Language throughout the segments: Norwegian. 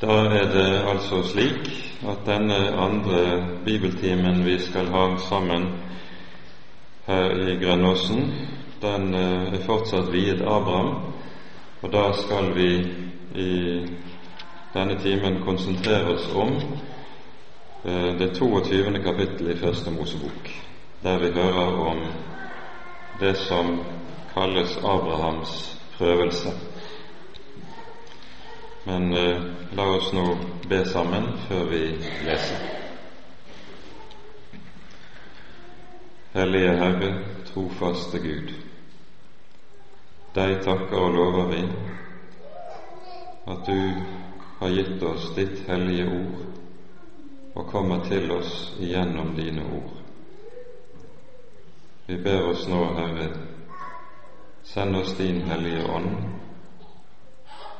Da er det altså slik at denne andre bibeltimen vi skal ha sammen her i Grønnåsen, den eh, er fortsatt viet Abraham, og da skal vi i denne timen konsentrere oss om eh, det 22. kapittel i Første Mosebok, der vi hører om det som kalles Abrahams prøvelse. Men eh, la oss nå be sammen før vi leser. Hellige Herre, trofaste Gud. Deg takker og lover vi at du har gitt oss ditt hellige ord og kommer til oss igjennom dine ord. Vi ber oss nå, Herre, send oss din Hellige Ånd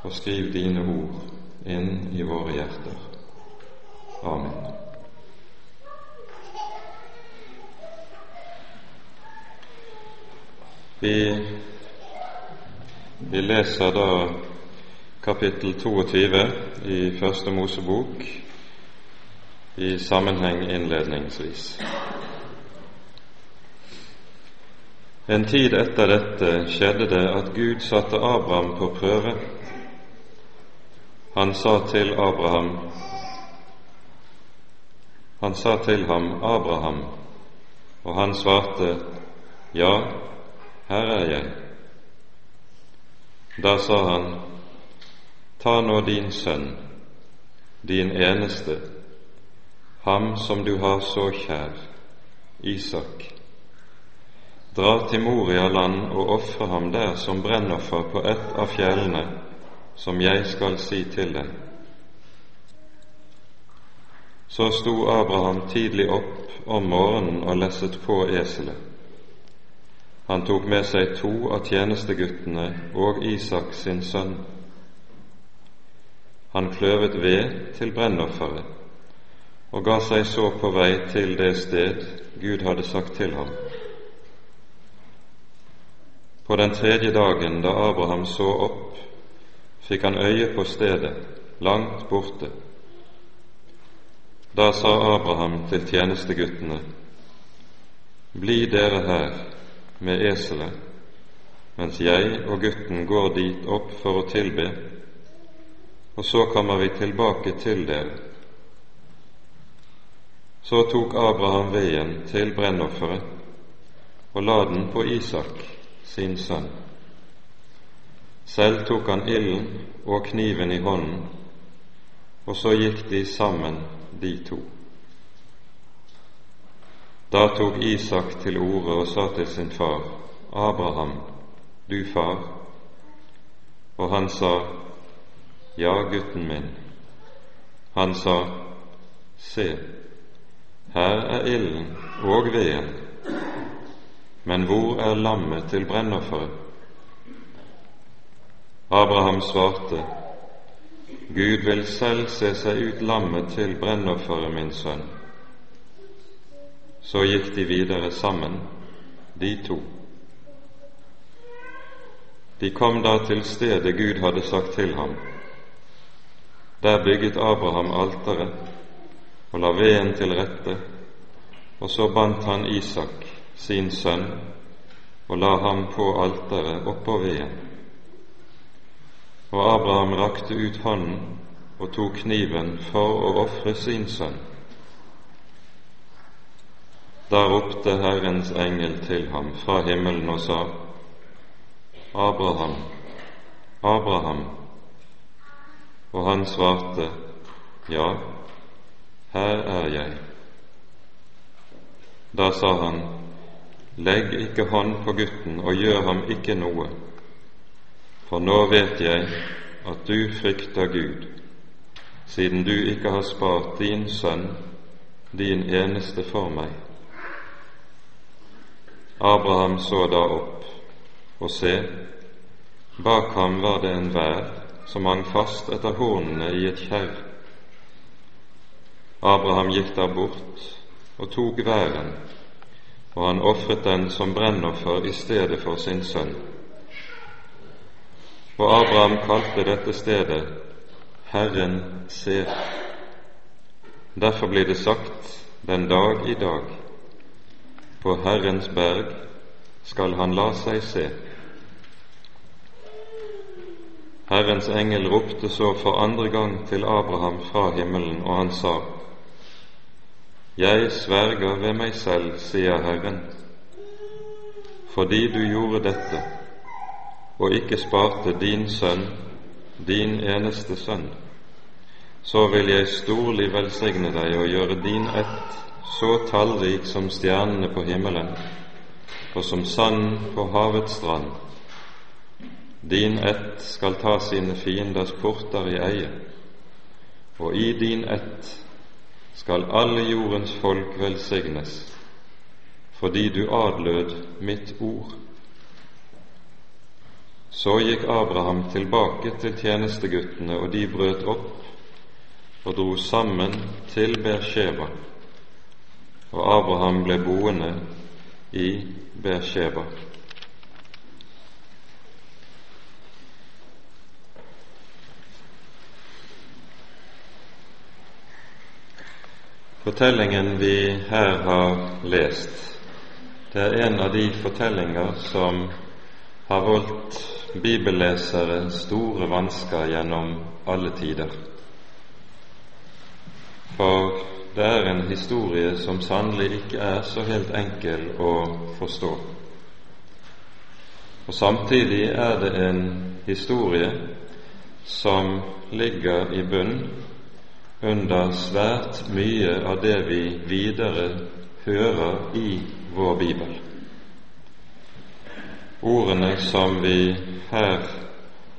og skriv dine ord inn i våre hjerter. Amen. Vi, vi leser da kapittel 22 i Første Mosebok i sammenheng innledningsvis. En tid etter dette skjedde det at Gud satte Abraham på prøve han sa til Abraham Han sa til ham, Abraham, og han svarte, Ja, her er jeg. Da sa han, Ta nå din sønn, din eneste, ham som du har så kjær, Isak. Dra til Moria land og ofre ham der som brennoffer på ett av fjellene som jeg skal si til deg. Så sto Abraham tidlig opp om morgenen og lesset på eselet. Han tok med seg to av tjenesteguttene og Isak sin sønn. Han kløvet ved til brennofferet og ga seg så på vei til det sted Gud hadde sagt til ham. På den tredje dagen da Abraham så opp, fikk han øye på stedet, langt borte. Da sa Abraham til tjenesteguttene, Bli dere her med eselet, mens jeg og gutten går dit opp for å tilbe, og så kommer vi tilbake til dere. Så tok Abraham veien til brennofferet og la den på Isak, sin sønn. Selv tok han ilden og kniven i hånden, og så gikk de sammen, de to. Da tok Isak til orde og sa til sin far, Abraham, du far. Og han sa, Ja, gutten min. Han sa, Se, her er ilden og veden, men hvor er lammet til brennofferet? Abraham svarte, Gud vil selv se seg ut lammet til brennofferet, min sønn. Så gikk de videre sammen, de to. De kom da til stedet Gud hadde sagt til ham. Der bygget Abraham alteret og la veden til rette, og så bandt han Isak, sin sønn, og la ham på alteret oppå veden. Og Abraham rakte ut hånden og tok kniven for å ofre sin sønn. Da ropte Herrens engel til ham fra himmelen og sa, Abraham, Abraham. Og han svarte, Ja, her er jeg. Da sa han, Legg ikke hånd på gutten og gjør ham ikke noe for nå vet jeg at du frykter Gud, siden du ikke har spart din sønn, din eneste for meg. Abraham så da opp, og se, bak ham var det en vær som hang fast etter hornene i et kjerr. Abraham gikk der bort og tok væren, og han ofret den som brennoffer i stedet for sin sønn. Og Abraham kalte dette stedet Herren ser. Derfor blir det sagt den dag i dag, på Herrens berg skal han la seg se. Herrens engel ropte så for andre gang til Abraham fra himmelen, og han sa:" Jeg sverger ved meg selv, sier Herren, fordi du gjorde dette og ikke sparte din sønn, din eneste sønn, så vil jeg storlig velsigne deg og gjøre din ett så tallrik som stjernene på himmelen og som sand på havets strand. Din ett skal ta sine fienders porter i eie, og i din ett skal alle jordens folk velsignes, fordi du adlød mitt ord. Så gikk Abraham tilbake til tjenesteguttene, og de brøt opp og dro sammen til Bersheba, og Abraham ble boende i Bersheba. Fortellingen vi her har lest, det er en av de fortellinger som har voldt bibellesere store vansker gjennom alle tider. For det er en historie som sannelig ikke er så helt enkel å forstå. Og Samtidig er det en historie som ligger i bunn under svært mye av det vi videre hører i vår bibel. Ordene som vi her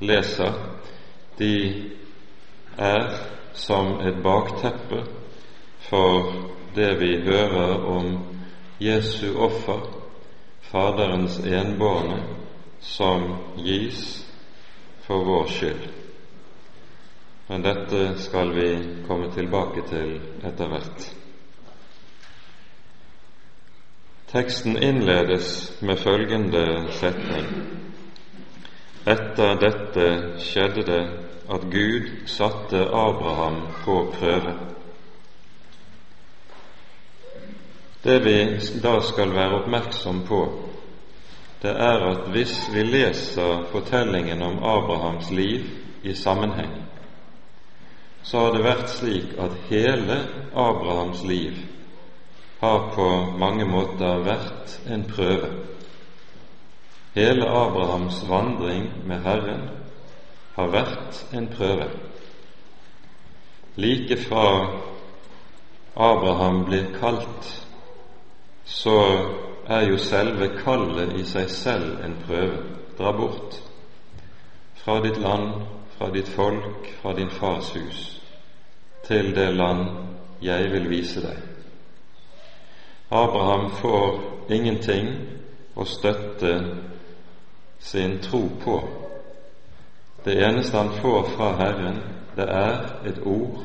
leser, de er som et bakteppe for det vi hører om Jesu offer, Faderens enbårne, som gis for vår skyld men dette skal vi komme tilbake til etter hvert. Teksten innledes med følgende setning Etter dette skjedde det at Gud satte Abraham på prøve. Det vi da skal være oppmerksom på, det er at hvis vi leser fortellingen om Abrahams liv i sammenheng, så har det vært slik at hele Abrahams liv har på mange måter vært en prøve. Hele Abrahams vandring med Herren har vært en prøve. Like fra Abraham blir kalt, så er jo selve kallet i seg selv en prøve. Dra bort fra ditt land, fra ditt folk, fra din fars hus, til det land jeg vil vise deg. Abraham får ingenting å støtte sin tro på. Det eneste han får fra Herren, det er et ord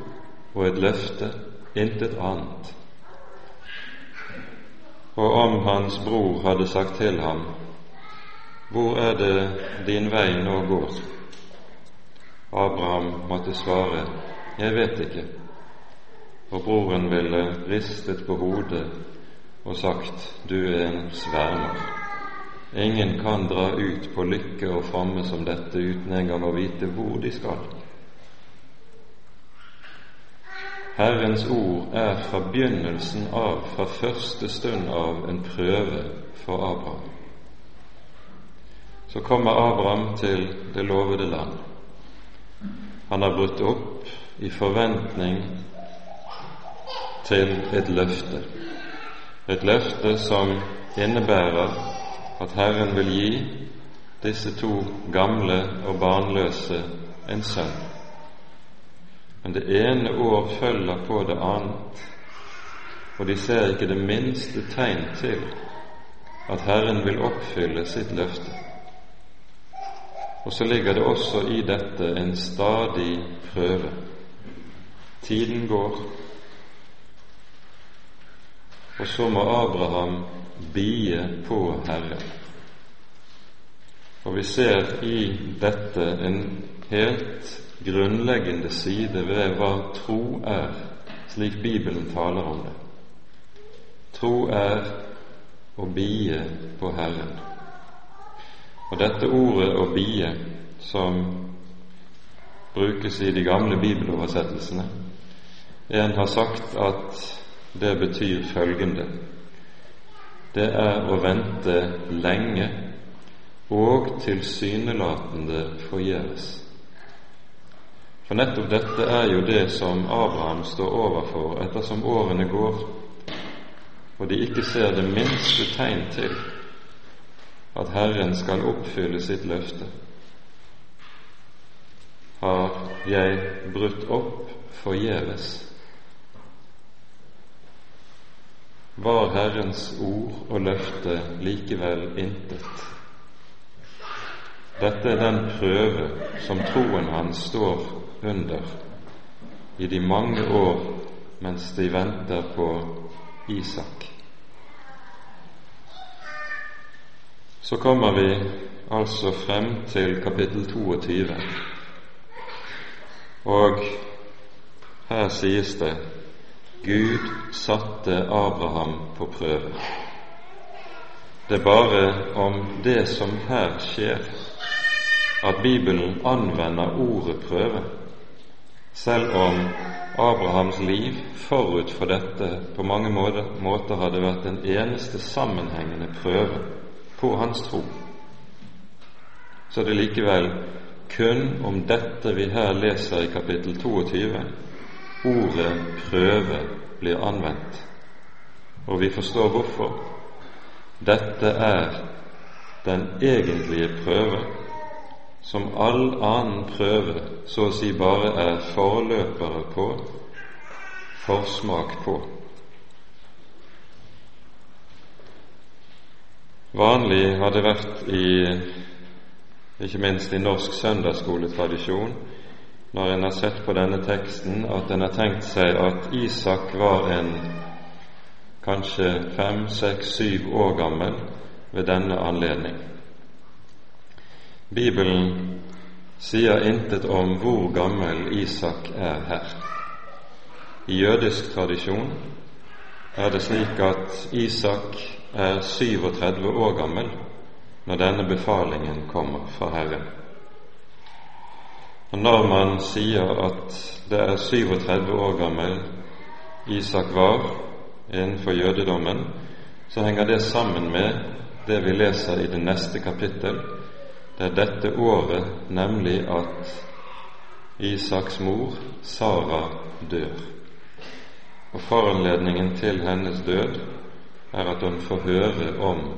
og et løfte, intet annet. Og om hans bror hadde sagt til ham, Hvor er det din vei nå går? Abraham måtte svare, Jeg vet ikke. Og broren ville ristet på hodet og sagt, Du er en svermer. Ingen kan dra ut på lykke og framme som dette uten engang å vite hvor de skal. Herrens ord er fra begynnelsen av, fra første stund av, en prøve for Abraham. Så kommer Abraham til det lovede land. Han har brutt opp i forventning til et løfte. Et løfte som innebærer at Herren vil gi disse to gamle og barnløse en sønn. Men det ene år følger på det annet, og de ser ikke det minste tegn til at Herren vil oppfylle sitt løfte. Og så ligger det også i dette en stadig prøve. Tiden går, og så må Abraham bie på Herren. Og vi ser i dette en helt grunnleggende side ved hva tro er, slik Bibelen taler om det. Tro er å bie på Herren. Og dette ordet 'å bie', som brukes i de gamle bibeloversettelsene, en har sagt at det betyr følgende Det er å vente lenge og tilsynelatende forgjeves. For nettopp dette er jo det som Abraham står overfor ettersom årene går, og de ikke ser det minste tegn til at Herren skal oppfylle sitt løfte. Har jeg brutt opp forgjeves? Var Herrens ord og løfte likevel intet? Dette er den prøve som troen hans står under i de mange år mens de venter på Isak. Så kommer vi altså frem til kapittel 22, og her sies det Gud satte Abraham på prøve. Det er bare om det som her skjer, at Bibelen anvender ordet prøve, selv om Abrahams liv forut for dette på mange måter hadde vært en eneste sammenhengende prøve på hans tro, så det er likevel kun om dette vi her leser i kapittel 22, ordet prøve blir anvendt. Og vi forstår hvorfor. Dette er den egentlige prøve som all annen prøve så å si bare er forløpere på, forsmak på. Vanlig har det vært i ikke minst i norsk søndagsskoletradisjon når en har sett på denne teksten, at en har tenkt seg at Isak var en kanskje fem, seks, syv år gammel ved denne anledning. Bibelen sier intet om hvor gammel Isak er her. I jødisk tradisjon er det slik at Isak er 37 år gammel når denne befalingen kommer fra Herren. Og Når man sier at det er 37 år gammel Isak var innenfor jødedommen, så henger det sammen med det vi leser i det neste kapittel, det er dette året nemlig at Isaks mor, Sara, dør. Og foranledningen til hennes død er at hun får høre om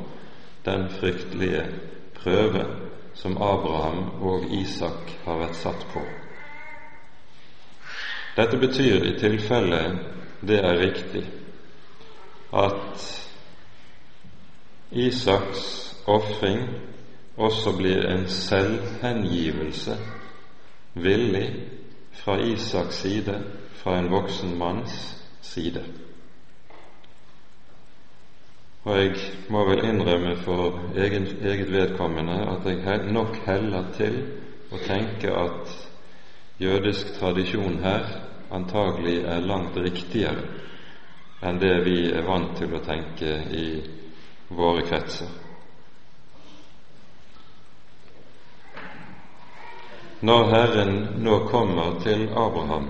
den fryktelige prøve som Abraham og Isak har vært satt på. Dette betyr i tilfelle det er riktig, at Isaks ofring også blir en selvhengivelse, villig, fra Isaks side, fra en voksen manns side. Og jeg må vel innrømme for egen, eget vedkommende at jeg nok heller til å tenke at jødisk tradisjon her antagelig er langt riktigere enn det vi er vant til å tenke i våre kretser. Når Herren nå kommer til Abraham,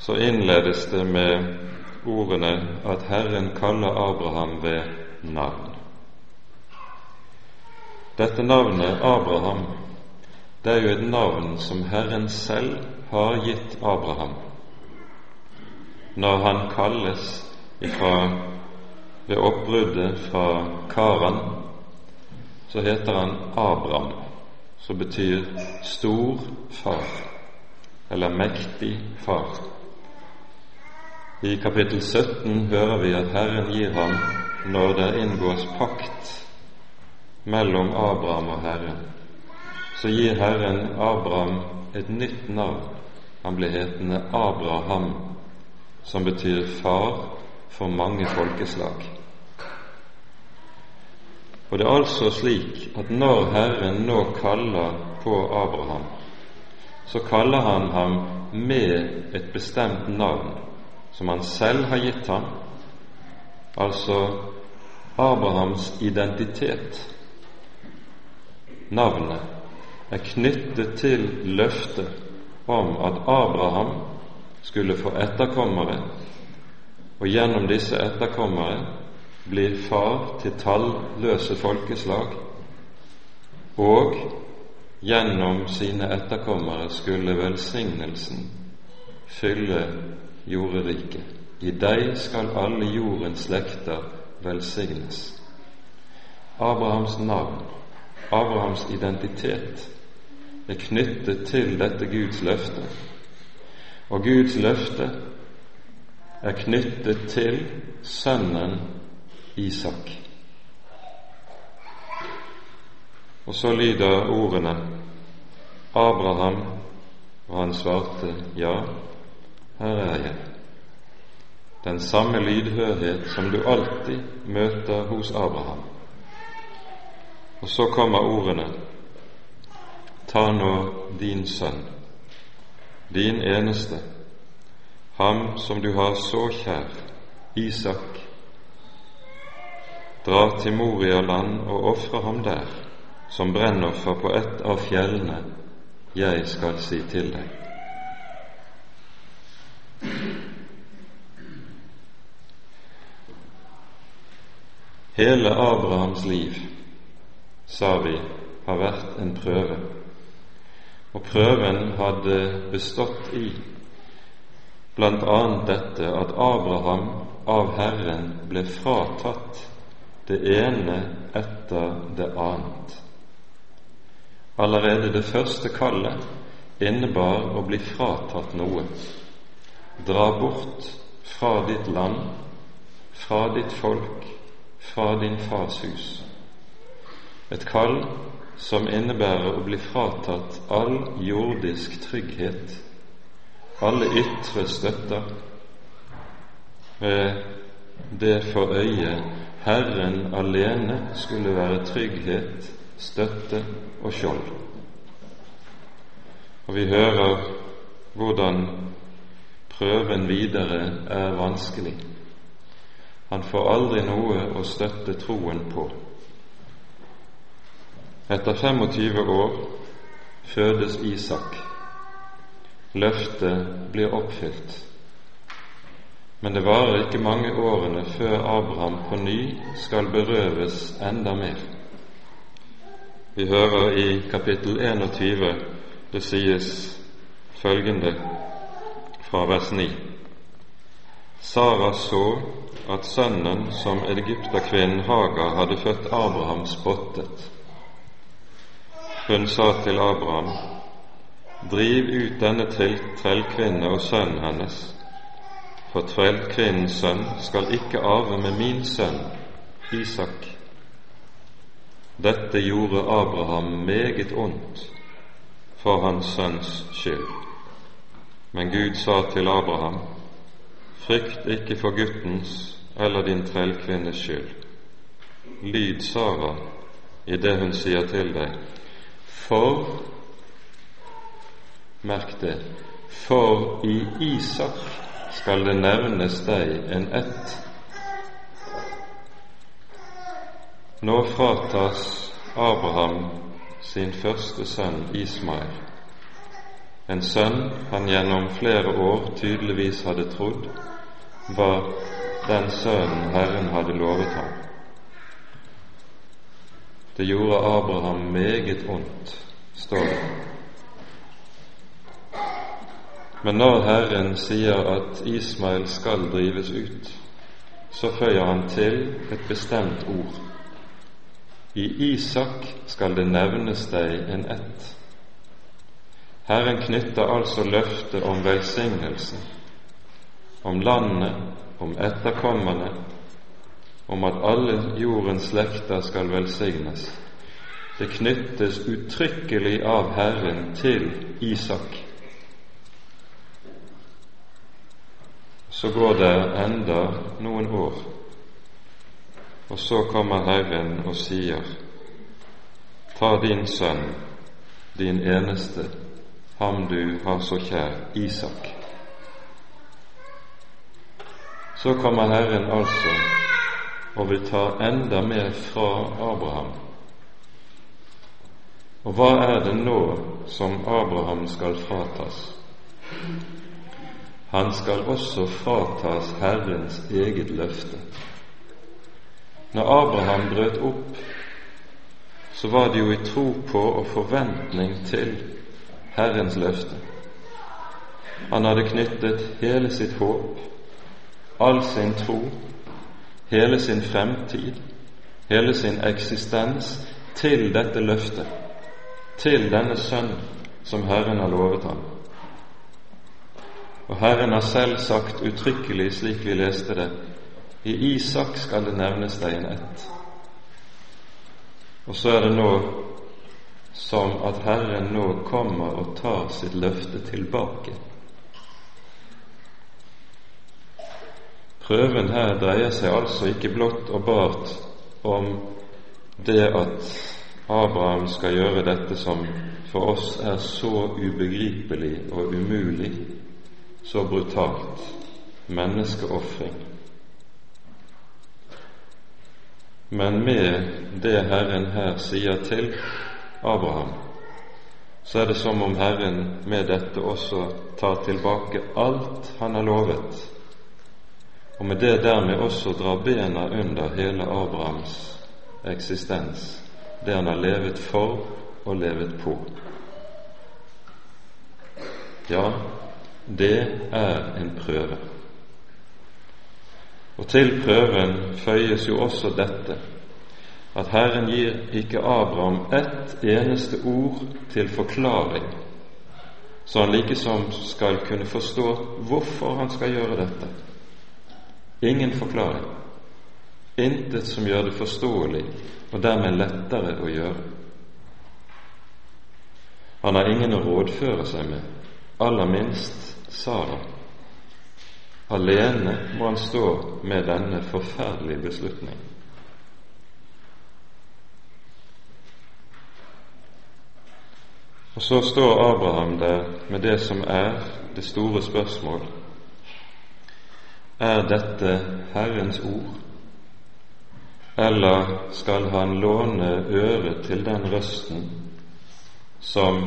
så innledes det med ordene at Herren kaller Abraham ved navn. Dette navnet Abraham, det er jo et navn som Herren selv har gitt Abraham. Når han kalles ifra, ved oppbruddet fra Karan, så heter han Abraham som betyr stor far, eller mektig far. I kapittel 17 hører vi at Herren gir ham, når det inngås pakt mellom Abraham og Herren, så gir Herren Abraham et nytt navn. Han blir hetende Abraham, som betyr far for mange folkeslag. Og det er altså slik at når Herren nå kaller på Abraham, så kaller han ham med et bestemt navn som han selv har gitt ham, altså Abrahams identitet. Navnet er knyttet til løftet om at Abraham skulle få etterkommere, og gjennom disse etterkommere bli far til talløse folkeslag, og gjennom sine etterkommere skulle velsignelsen fylle jorderiket. I deg skal alle jordens slekter velsignes. Abrahams navn, Abrahams identitet, er knyttet til dette Guds løfte. Og Guds løfte er knyttet til sønnen Isak. Og så lyder ordene Abraham, og han svarte, Ja, her er jeg. Den samme lydhørhet som du alltid møter hos Abraham. Og så kommer ordene Ta nå din sønn, din eneste, ham som du har så kjær, Isak, dra til Moria-land og ofre ham der, som brennoffer på ett av fjellene jeg skal si til deg. Hele Abrahams liv, sa vi, har vært en prøve, og prøven hadde bestått i annet dette at Abraham av Herren ble fratatt det ene etter det annet. Allerede det første kallet innebar å bli fratatt noe. Dra bort fra ditt land, fra ditt folk, fra din fars hus. Et kall som innebærer å bli fratatt all jordisk trygghet, alle ytre støtter, med det for øye Herren alene skulle være trygghet, støtte og skjold. Og vi hører hvordan prøven videre er vanskelig. Han får aldri noe å støtte troen på. Etter 25 år fødes Isak. Løftet blir oppfylt. Men det varer ikke mange årene før Abraham på ny skal berøves enda mer. Vi hører i kapittel 21 det sies følgende fra vers 9. Sara så at sønnen som egypterkvinnen Hagar hadde født Abraham, spottet. Hun sa til Abraham, Driv ut denne trellkvinne og sønnen hennes, for trellkvinnens sønn skal ikke arve med min sønn Isak. Dette gjorde Abraham meget ondt for hans sønns skyld. Men Gud sa til Abraham, Frykt ikke for guttens eller din trellkvinnes skyld. Lyd Sara i det hun sier til deg, for Merk det, for i Isak skal det nevnes deg en ett. Nå fratas Abraham sin første sønn Ismael, en sønn han gjennom flere år tydeligvis hadde trodd var den sønnen Herren hadde lovet ham. Det gjorde Abraham meget ondt, står det. Men når Herren sier at Ismael skal drives ut, så føyer han til et bestemt ord. I Isak skal det nevnes deg en ett. Herren knytter altså løftet om velsignelsen om landet, om etterkommerne, om at alle jordens slekter skal velsignes. Det knyttes uttrykkelig av Herren til Isak. Så går det enda noen år, og så kommer Herren og sier, Ta din sønn, din eneste, ham du har så kjær, Isak. Så kommer Herren altså og vil ta enda mer fra Abraham. Og hva er det nå som Abraham skal fratas? Han skal også fratas Herrens eget løfte. Når Abraham brøt opp, så var det jo i tro på og forventning til Herrens løfte. Han hadde knyttet hele sitt håp, all sin tro, hele sin fremtid, hele sin eksistens til dette løftet, til denne sønn som Herren har lovet ham. Og Herren har selv sagt uttrykkelig, slik vi leste det, i Isak skal det nevnes deg en ett. Og så er det nå som at Herren nå kommer og tar sitt løfte tilbake. Prøven her dreier seg altså ikke blott og bart om det at Abraham skal gjøre dette som for oss er så ubegripelig og umulig så brutalt menneskeofring. Men med det Herren her sier til Abraham, så er det som om Herren med dette også tar tilbake alt han har lovet, og med det dermed også drar bena under hele Abrahams eksistens, det han har levet for og levet på. Ja, det er en prøve. Og til prøven føyes jo også dette at Herren gir ikke Abraham ett eneste ord til forklaring, så han likesom skal kunne forstå hvorfor han skal gjøre dette. Ingen forklaring. Intet som gjør det forståelig og dermed lettere å gjøre. Han har ingen å rådføre seg med, aller minst Sara. Alene må han stå med denne forferdelige beslutning. Og så står Abraham der med det som er det store spørsmål. Er dette Herrens ord, eller skal han låne øret til den røsten som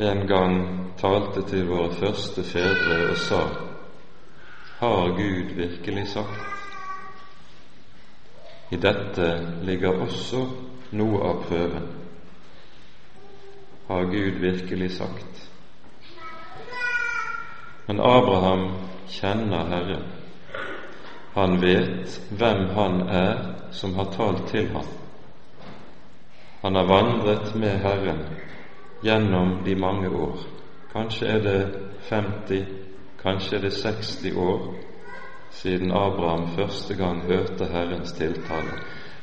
en gang talte til våre første fedre og sa:" Har Gud virkelig sagt? I dette ligger også noe av prøven. Har Gud virkelig sagt? Men Abraham kjenner Herren. Han vet hvem han er som har talt til ham. Han har vandret med Herren gjennom de mange år. Kanskje er det 50, kanskje er det 60 år siden Abraham første gang hørte Herrens tiltale.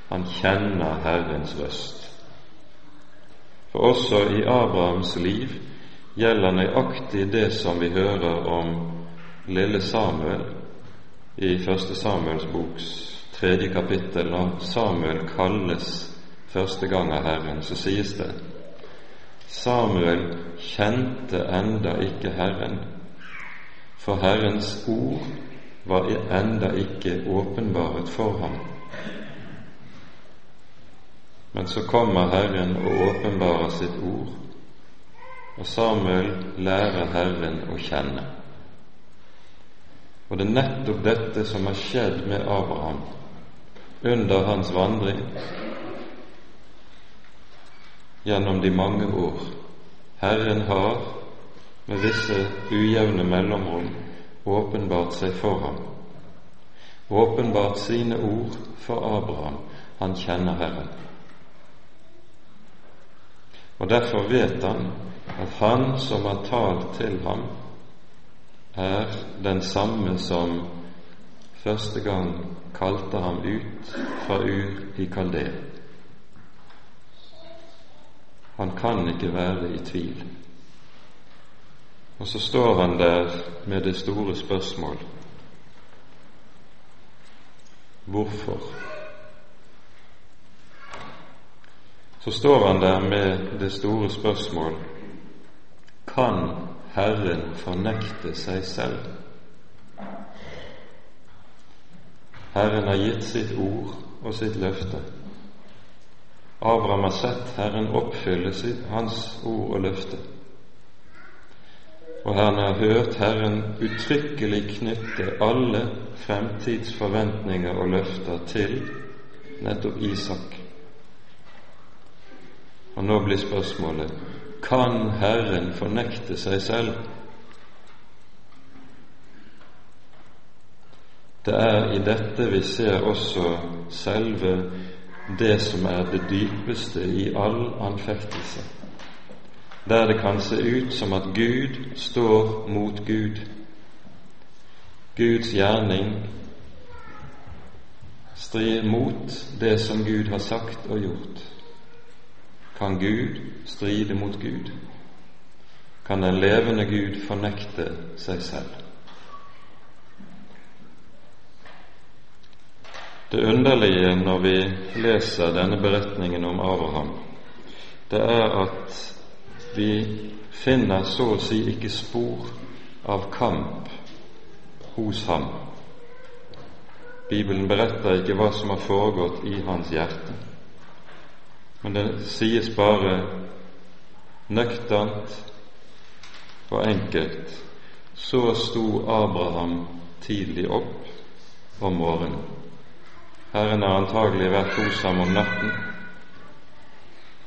Han kjenner Herrens røst. For også i Abrahams liv gjelder nøyaktig det som vi hører om lille Samuel i første Samuels boks tredje kapittel. Når Samuel kalles første gang av Herren, så sies det Samuel kjente enda ikke Herren, for Herrens ord var enda ikke åpenbaret for ham. Men så kommer Herren og åpenbarer sitt ord, og Samuel lærer Herren å kjenne. Og det er nettopp dette som har skjedd med Abraham under hans vandring gjennom de mange år. Herren har med visse ujevne mellomrom åpenbart seg for ham, åpenbart sine ord for Abraham. Han kjenner Herren. Og Derfor vet han at Han som har talt til ham, er den samme som første gang kalte ham ut fra Ur i Kaldea. Han kan ikke være i tvil. Og så står han der med det store spørsmål hvorfor? Så står han der med det store spørsmål kan Herren fornekte seg selv? Herren har gitt sitt ord og sitt løfte. Abraham har sett Herren oppfylle hans ord og løfte. Og Herren har hørt Herren uttrykkelig knytte alle fremtidsforventninger og løfter til nettopp Isak. Og nå blir spørsmålet kan Herren fornekte seg selv? Det er i dette vi ser også selve det som er det dypeste i all anfektelse, der det kan se ut som at Gud står mot Gud. Guds gjerning strir mot det som Gud har sagt og gjort. Kan Gud stride mot Gud? Kan den levende Gud fornekte seg selv? Det underlige når vi leser denne beretningen om Abraham, det er at vi finner så å si ikke spor av kamp hos ham. Bibelen beretter ikke hva som har foregått i hans hjerte, men det sies bare nøkternt og enkelt så sto Abraham tidlig opp om morgenen. Herren har antagelig vært hos ham om natten,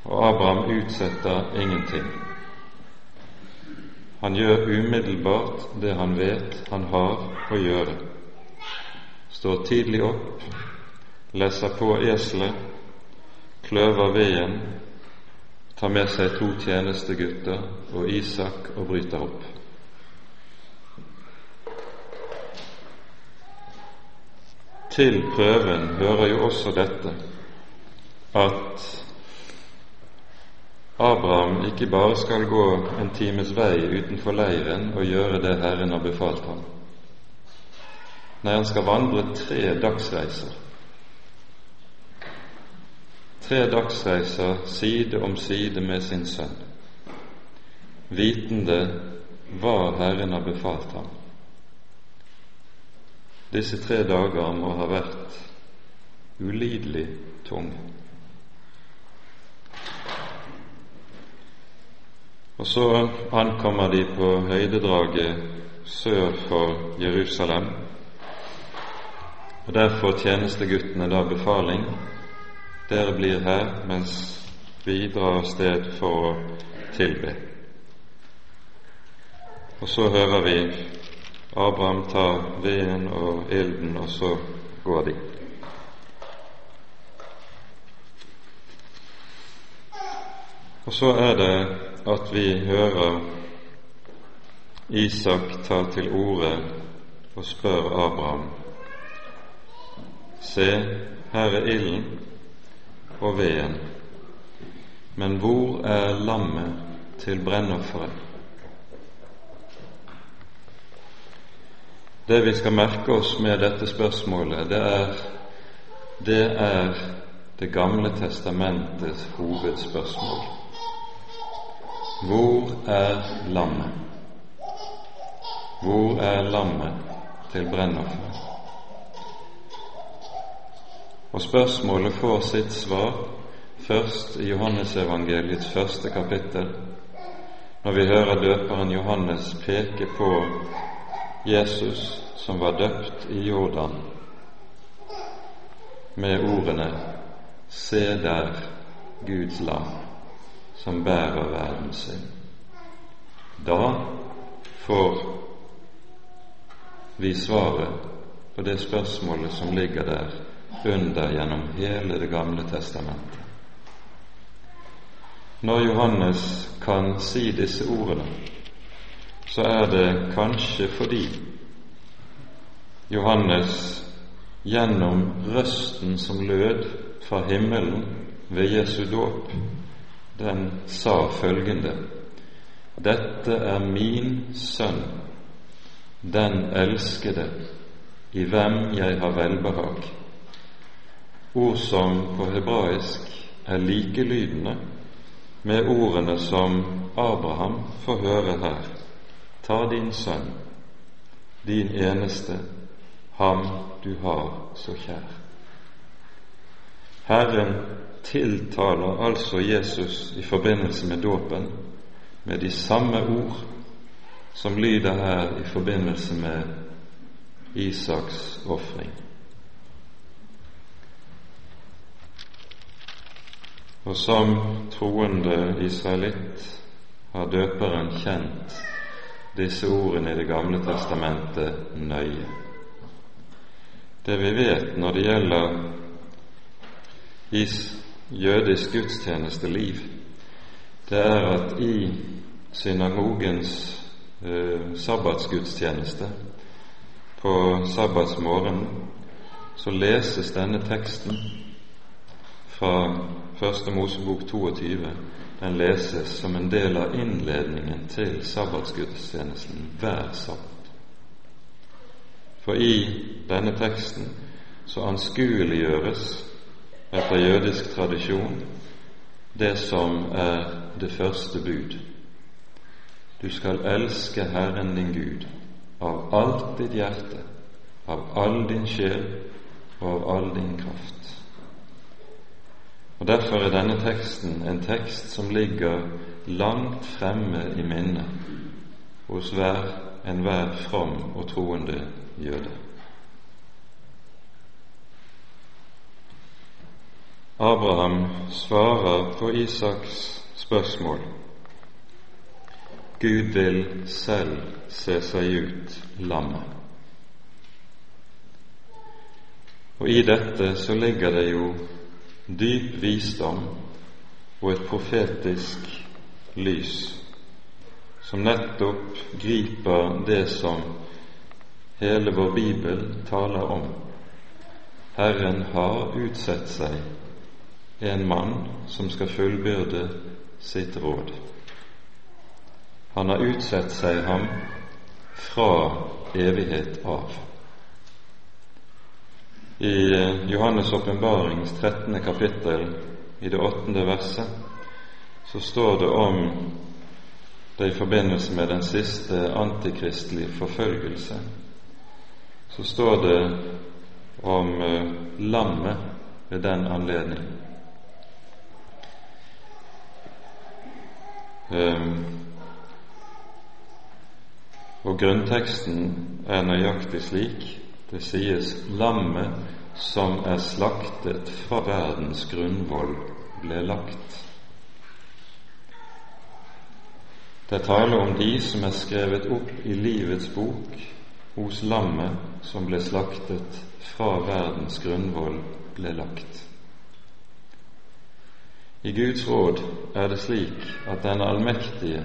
og Abraham utsetter ingenting. Han gjør umiddelbart det han vet han har å gjøre. Står tidlig opp, leser på eselet, kløver veden, tar med seg to tjenestegutter og Isak og bryter opp. Til prøven hører jo også dette at Abraham ikke bare skal gå en times vei utenfor leiren og gjøre det Herren har befalt ham. Nei, han skal vandre tre dagsreiser. Tre dagsreiser side om side med sin sønn, vitende hva Herren har befalt ham. Disse tre dager må ha vært ulidelig tunge. Og så ankommer de på høydedraget sør for Jerusalem. Og Der får tjenesteguttene da befaling. Dere blir her mens vi drar av sted for å tilbe. Og så hører vi Abraham tar veden og ilden, og så går de. Og så er det at vi hører Isak ta til orde og spør Abraham Se, her er ilden og veden, men hvor er lammet til brennofferet? Det vi skal merke oss med dette spørsmålet, det er det er Det gamle testamentets hovedspørsmål. Hvor er lammet? Hvor er lammet til brennofferet? Og spørsmålet får sitt svar først i Johannesevangeliets første kapittel, når vi hører døperen Johannes peke på Jesus som var døpt i Jordan, med ordene Se der Guds lam som bærer verden sin. Da får vi svaret på det spørsmålet som ligger der under gjennom hele Det gamle testamentet. Når Johannes kan si disse ordene, så er det kanskje fordi Johannes gjennom røsten som lød fra himmelen ved Jesu dåp, den sa følgende Dette er min sønn, den elskede, i hvem jeg har velbehag. Ord som på hebraisk er likelydende med ordene som Abraham får høre her, ta din sønn, din eneste, ham du har så kjær. Herren tiltaler altså Jesus i forbindelse med dåpen med de samme ord som lyder her i forbindelse med Isaks ofring. Og som troende israelitt har døperen kjent disse ordene i Det gamle testamentet nøye. Det vi vet når det gjelder is jødisk gudstjenesteliv, det er at i synagogens eh, sabbatsgudstjeneste på sabbatsmorgenen så leses denne teksten fra Første Mosebok 22. Den leses som en del av innledningen til sabbatsgudstjenesten hver sabbat. For i denne teksten så anskueliggjøres etter jødisk tradisjon det som er det første bud. Du skal elske Herren din Gud av alt ditt hjerte, av all din sjel og av all din kraft. Og Derfor er denne teksten en tekst som ligger langt fremme i minnet hos hver enhver from og troende jøde. Abraham svarer på Isaks spørsmål. Gud vil selv se seg ut lammet. Og i dette så ligger det jo dyp visdom og et profetisk lys som nettopp griper det som hele vår bibel taler om. Herren har utsett seg en mann som skal fullbyrde sitt råd. Han har utsett seg ham fra evighet av. I eh, Johannes' åpenbarings 13. kapittel, i det åttende verset, så står det om det i forbindelse med den siste antikristelige forfølgelse. Så står det om uh, lammet ved den anledning. Um, og grunnteksten er nøyaktig slik. Det sies 'lammet som er slaktet fra verdens grunnvoll, ble lagt'. Det taler om de som er skrevet opp i livets bok hos lammet som ble slaktet fra verdens grunnvoll ble lagt. I Guds råd er det slik at den allmektige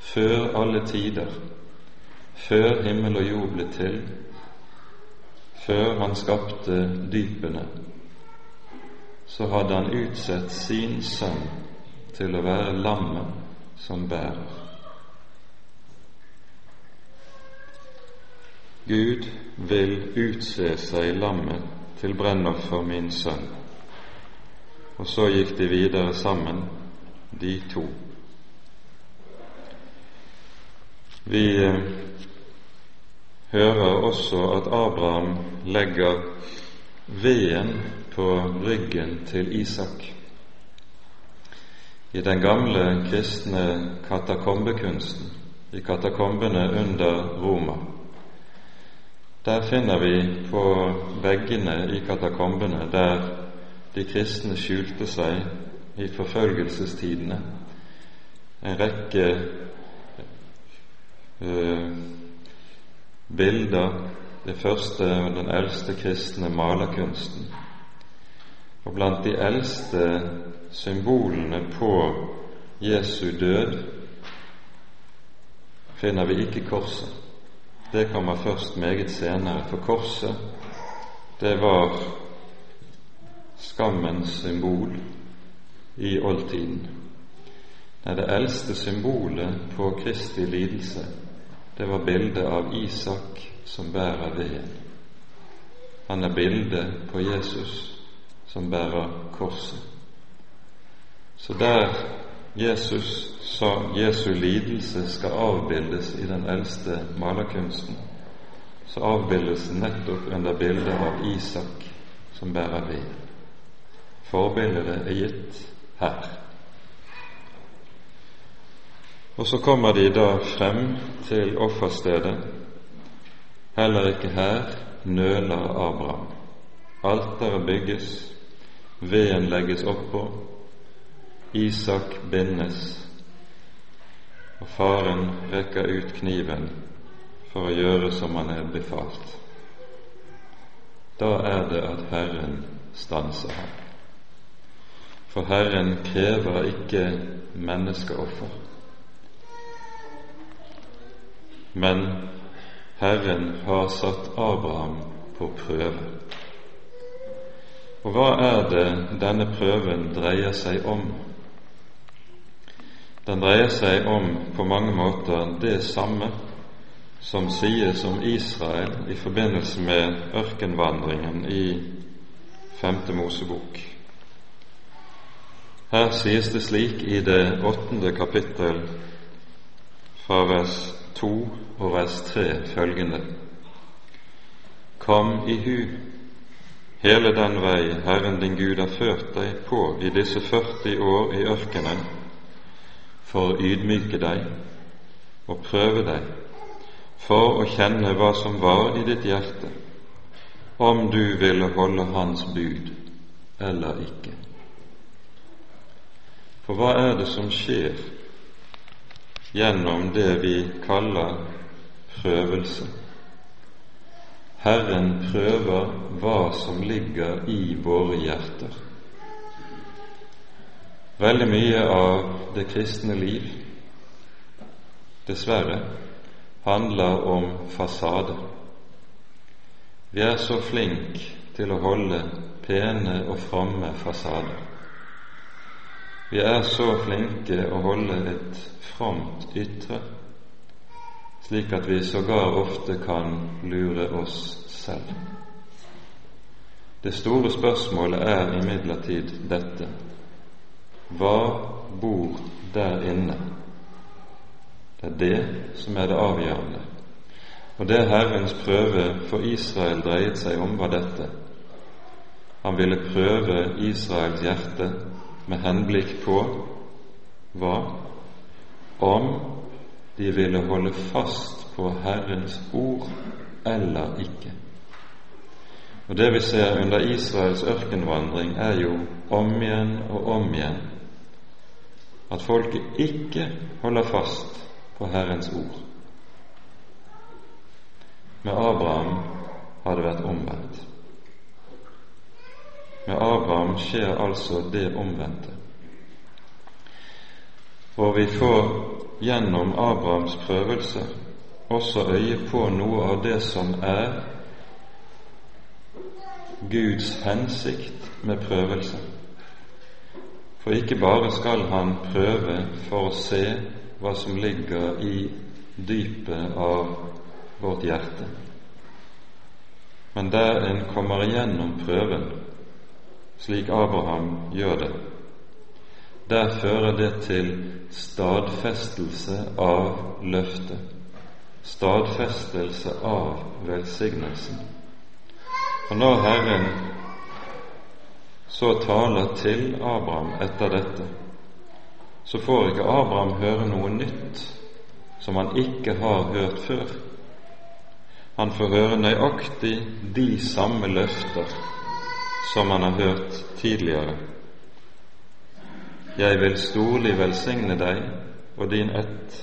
før alle tider, før himmel og jord ble til, før han skapte dypene, så hadde han utsett sin sønn til å være lammet som bærer. Gud vil utse seg lammet til brennoffer min sønn. Og så gikk de videre sammen, de to. Vi eh, hører også at Abraham legger veden på ryggen til Isak. I den gamle kristne katakombekunsten, i katakombene under Roma, der finner vi på veggene i katakombene der de kristne skjulte seg i forfølgelsestidene. En rekke uh, bilder, det første og den eldste kristne malerkunsten. Og blant de eldste symbolene på Jesu død finner vi ikke korset. Det kommer først meget senere, for korset, det var skammens symbol i oldtiden. Det er det eldste symbolet på Kristi lidelse, det var bildet av Isak som bærer veden. Han er bildet på Jesus som bærer korset. Så der Jesus sa Jesu lidelse skal avbildes i den eldste malerkunsten, så avbildes nettopp under bildet av Isak som bærer ved. Forbildet er gitt her. Og så kommer de da frem til offerstedet. Heller ikke her nøler Abraham. Alteret bygges, veden legges oppå, Isak bindes, og faren rekker ut kniven for å gjøre som han er befalt. Da er det at Herren stanser ham. For Herren krever ikke menneskeoffer. Men Herren har satt Abraham på prøve. Og hva er det denne prøven dreier seg om? Den dreier seg om på mange måter det samme som sies om Israel i forbindelse med ørkenvandringen i Femte Mosebok. Her sies det slik i det åttende kapittel fra vers to og vers 3 følgende Kom i hu hele den vei Herren din Gud har ført deg på i disse 40 år i ørkenen, for å ydmyke deg og prøve deg, for å kjenne hva som var i ditt hjerte, om du ville holde Hans bud eller ikke. For hva er det som skjer gjennom det vi kaller prøvelse? Herren prøver hva som ligger i våre hjerter. Veldig mye av det kristne liv, dessverre, handler om fasade. Vi er så flinke til å holde pene og fromme fasader. Vi er så flinke å holde et fromt ytre slik at vi sågar ofte kan lure oss selv. Det store spørsmålet er imidlertid dette hva bor der inne? Det er det som er det avgjørende. Og det Herrens prøve for Israel dreiet seg om, var dette. Han ville prøve Israels hjerte med henblikk på hva? Om de ville holde fast på Herrens ord eller ikke. Og Det vi ser under Israels ørkenvandring, er jo om igjen og om igjen at folket ikke holder fast på Herrens ord. Med Abraham har det vært omvendt. Med Abraham skjer altså det omvendte. Og vi får gjennom Abrahams prøvelse også øye på noe av det som er Guds hensikt med prøvelse. For ikke bare skal han prøve for å se hva som ligger i dypet av vårt hjerte, men der en kommer igjennom prøven, slik Abraham gjør det, der fører det til stadfestelse av løftet, stadfestelse av velsignelsen. Og når Herren så taler til Abraham etter dette, så får ikke Abraham høre noe nytt som han ikke har hørt før. Han får høre nøyaktig de samme løfter som han har hørt tidligere jeg vil storlig velsigne deg og din ett,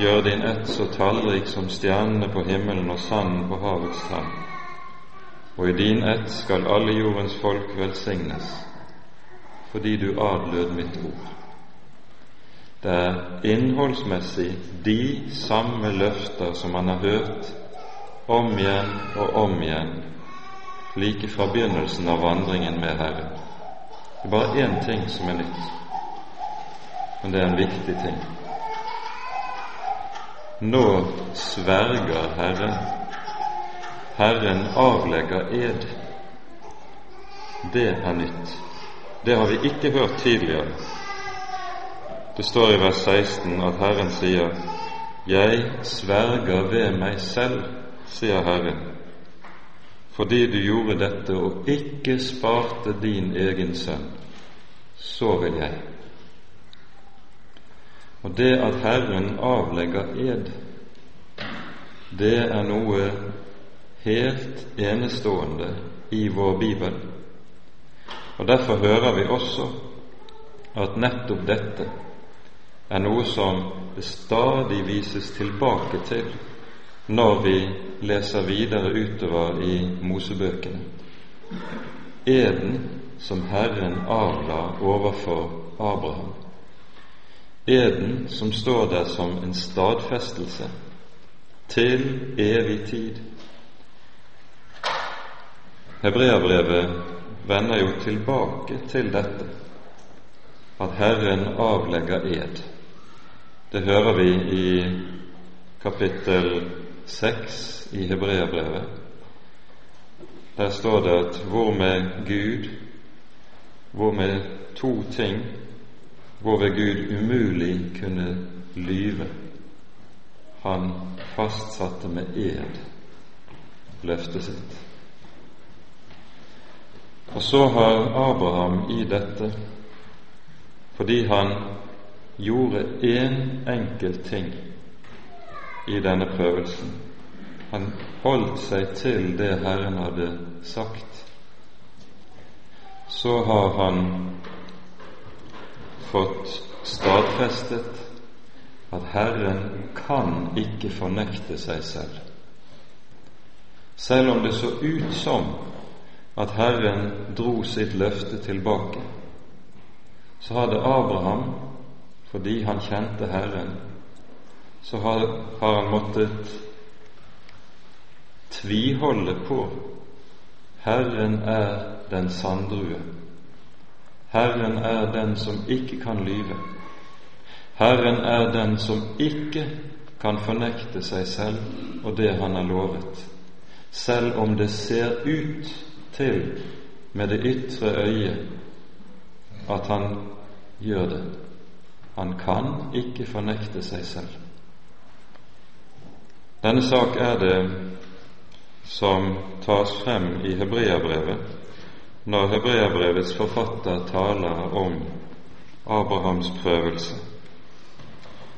gjør din ett så tallrik som stjernene på himmelen og sanden på havets strand. Og i din ett skal alle jordens folk velsignes, fordi du adlød mitt ord. Det er innholdsmessig de samme løfter som man har hørt om igjen og om igjen, like fra begynnelsen av vandringen med Herren. Det er bare én ting som er nytt, men det er en viktig ting. Nå sverger Herren. Herren avlegger ed. Det er nytt. Det har vi ikke hørt tidligere. Det står i vers 16 at Herren sier, 'Jeg sverger ved meg selv', sier Herren, fordi du gjorde dette og ikke sparte din egen sønn, så vil jeg. Og det at Herren avlegger ed, det er noe helt enestående i vår bibel. Og Derfor hører vi også at nettopp dette er noe som det stadig vises tilbake til når vi leser videre utover i Mosebøkene. Eden som Herren avla overfor Abraham. Eden som står der som en stadfestelse til evig tid. Hebreabrevet vender jo tilbake til dette, at Herren avlegger ed. Det hører vi i kapittel seks i Hebreabrevet. Der står det at hvor med Gud, hvor med to ting, hvor ved Gud umulig kunne lyve, han fastsatte med ed løftet sitt. Og så har Abraham i dette, fordi han gjorde én en enkelt ting i denne prøvelsen. Han holdt seg til det Herren hadde sagt. Så har han fått stadfestet at Herren kan ikke fornekte seg selv. Selv om det så ut som at Herren dro sitt løfte tilbake, så hadde Abraham, fordi han kjente Herren, så har, har han måttet tviholde på Herren er den sanddrue. Herren er den som ikke kan lyve. Herren er den som ikke kan fornekte seg selv og det han har lovet, selv om det ser ut til med det ytre øyet at han gjør det. Han kan ikke fornekte seg selv. Denne sak er det som tas frem i Hebreabrevet når Hebreabrevets forfatter taler om Abrahams prøvelse.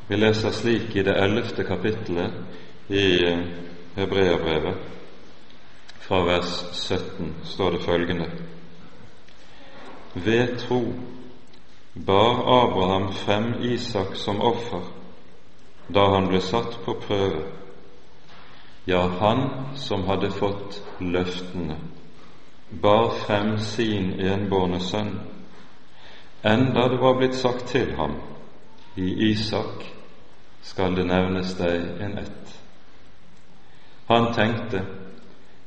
Vi leser slik i det ellevte kapittelet i eh, Hebreabrevet, fra vers 17, står det følgende Ved tro bar Abraham frem Isak som offer da han ble satt på prøve. Ja, han som hadde fått løftene, bar frem sin enbårne sønn, enda det var blitt sagt til ham, i Isak skal det nevnes deg en ett. Han tenkte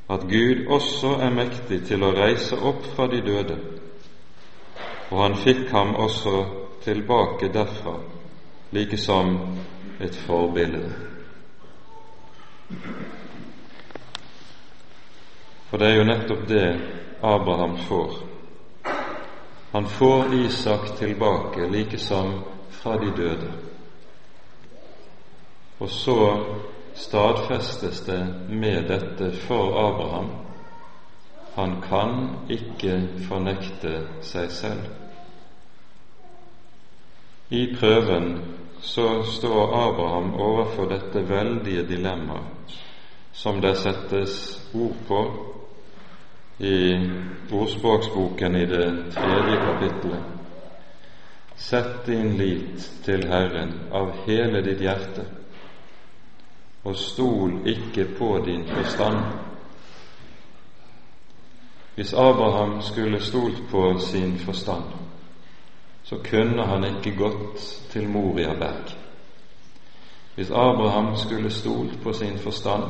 at Gud også er mektig til å reise opp fra de døde, og han fikk ham også tilbake derfra, like som et forbilde. For det er jo nettopp det Abraham får. Han får Isak tilbake, like som fra de døde. Og så stadfestes det med dette for Abraham. Han kan ikke fornekte seg selv. I prøven så står Abraham overfor dette veldige dilemmaet som det settes ord på i ordspråksboken i det tredje kapittelet. Sett din lit til Herren av hele ditt hjerte og stol ikke på din forstand. Hvis Abraham skulle stolt på sin forstand, så kunne han ikke gått til Moriaberg. Hvis Abraham skulle stolt på sin forstand,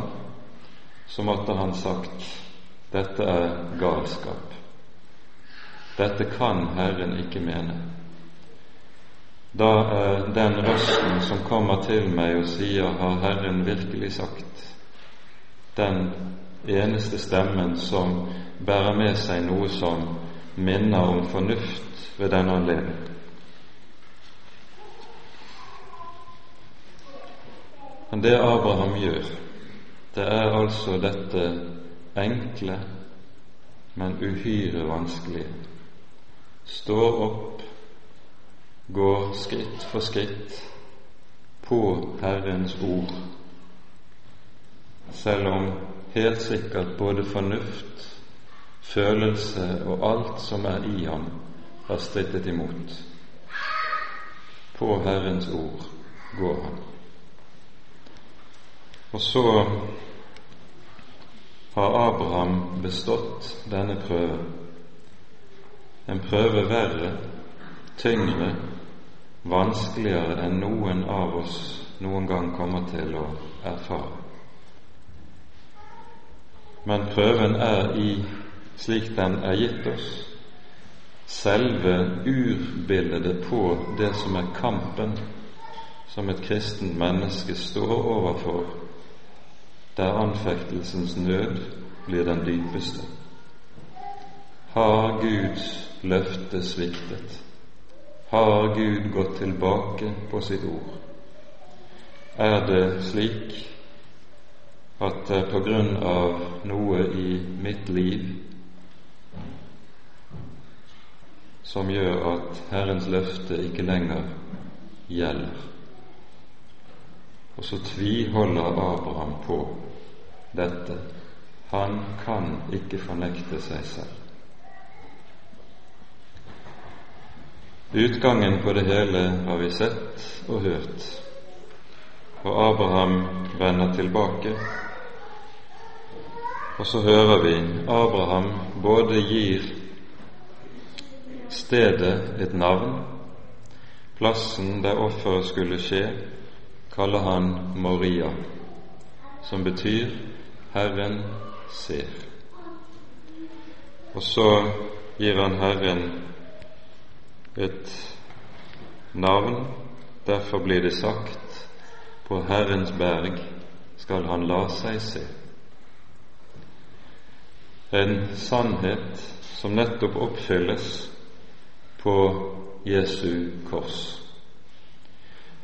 så måtte han sagt dette er galskap. Dette kan Herren ikke mene da er den røsten som kommer til meg og sier 'Har Herren virkelig sagt?' den eneste stemmen som bærer med seg noe som minner om fornuft ved denne anledning. Men det Abraham gjør, det er altså dette enkle, men uhyre vanskelige. Stå opp, går skritt for skritt på Herrens ord, selv om helt sikkert både fornuft følelse og alt som er i ham, har strittet imot. På Herrens ord går han. Og så har Abraham bestått denne prøven. En prøve verre, tyngre, vanskeligere enn noen av oss noen gang kommer til å erfare. Men prøven er i slik den er gitt oss, selve urbildet på det som er kampen som et kristent menneske står overfor der anfektelsens nød blir den dypeste. Har Guds løfte sviktet? Har Gud gått tilbake på sitt ord? Er det slik at det på grunn av noe i mitt liv som gjør at Herrens løfte ikke lenger gjelder? Og så tviholder Abraham på dette. Han kan ikke fornekte seg selv. Utgangen på det hele har vi sett og hørt, og Abraham vender tilbake. Og så hører vi Abraham både gir stedet et navn, plassen der offeret skulle skje, kaller han Moria, som betyr Herren ser. Og så gir han Herren et navn, derfor blir det sagt på Herrens berg skal han la seg se. En sannhet som nettopp oppfylles på Jesu kors.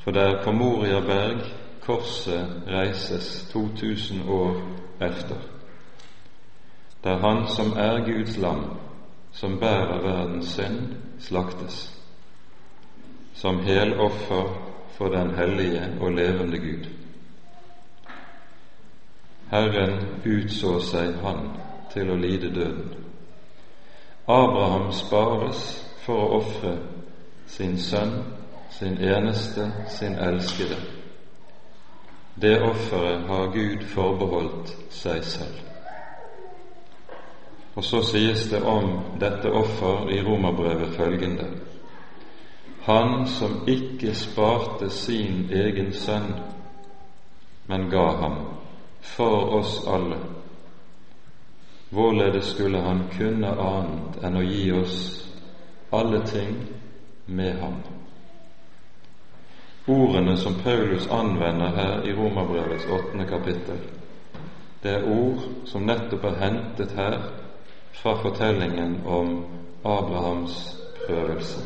For det er på Moria berg korset reises 2000 år efter. Der Han som er Guds lam, som bærer verdens synd, slaktes, som heloffer for den hellige og levende Gud. Herren utså seg Han til å lide døden. Abraham spares for å ofre sin sønn, sin eneste, sin elskede det offeret har Gud forbeholdt seg selv. Og så sies det om dette offer i romerbrevet følgende Han som ikke sparte sin egen sønn, men ga ham for oss alle. Hvorledes skulle han kunne annet enn å gi oss alle ting med ham? Ordene som Paulus anvender her i Romerbrevets åttende kapittel, det er ord som nettopp er hentet her fra fortellingen om Abrahams prøvelse.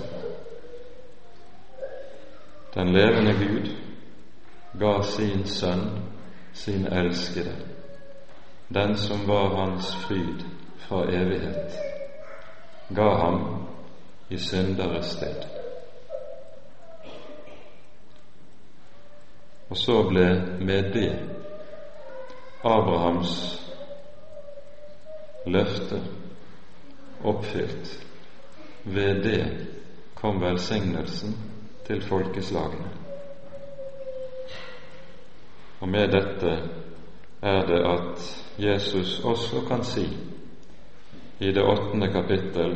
Den levende Gud ga sin sønn, sin elskede, den som var hans fryd fra evighet, ga ham i synderes sted. Og så ble med det Abrahams løfte oppfylt. Ved det kom velsignelsen til folkeslagene. Og med dette er det at Jesus også kan si i det åttende kapittel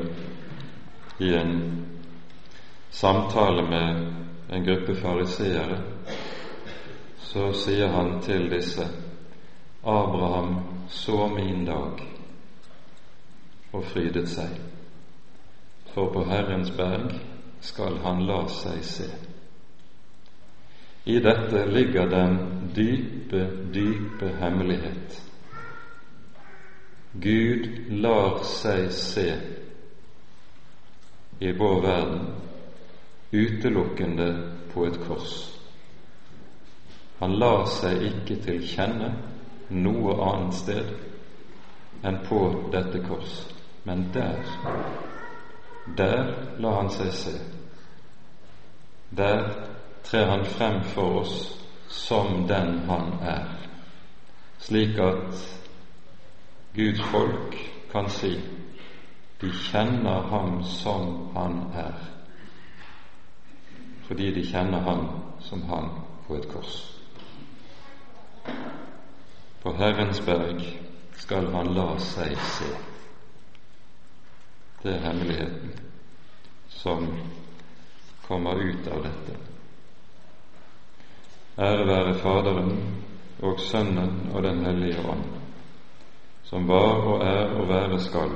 i en samtale med en gruppe fariseere så sier han til disse Abraham så min dag og frydet seg, for på Herrens berg skal han la seg se. I dette ligger den dype, dype hemmelighet. Gud lar seg se i vår verden utelukkende på et kors. Han lar seg ikke til kjenne noe annet sted enn på dette kors, men der, der lar han seg se. Der trer han frem for oss som den han er, slik at Guds folk kan si de kjenner ham som han er, fordi de kjenner ham som han på et kors. På Herrens berg skal han la seg se. Det er hemmeligheten som kommer ut av dette. Ære være Faderen og Sønnen og Den hellige ånd, som var og er og være skal,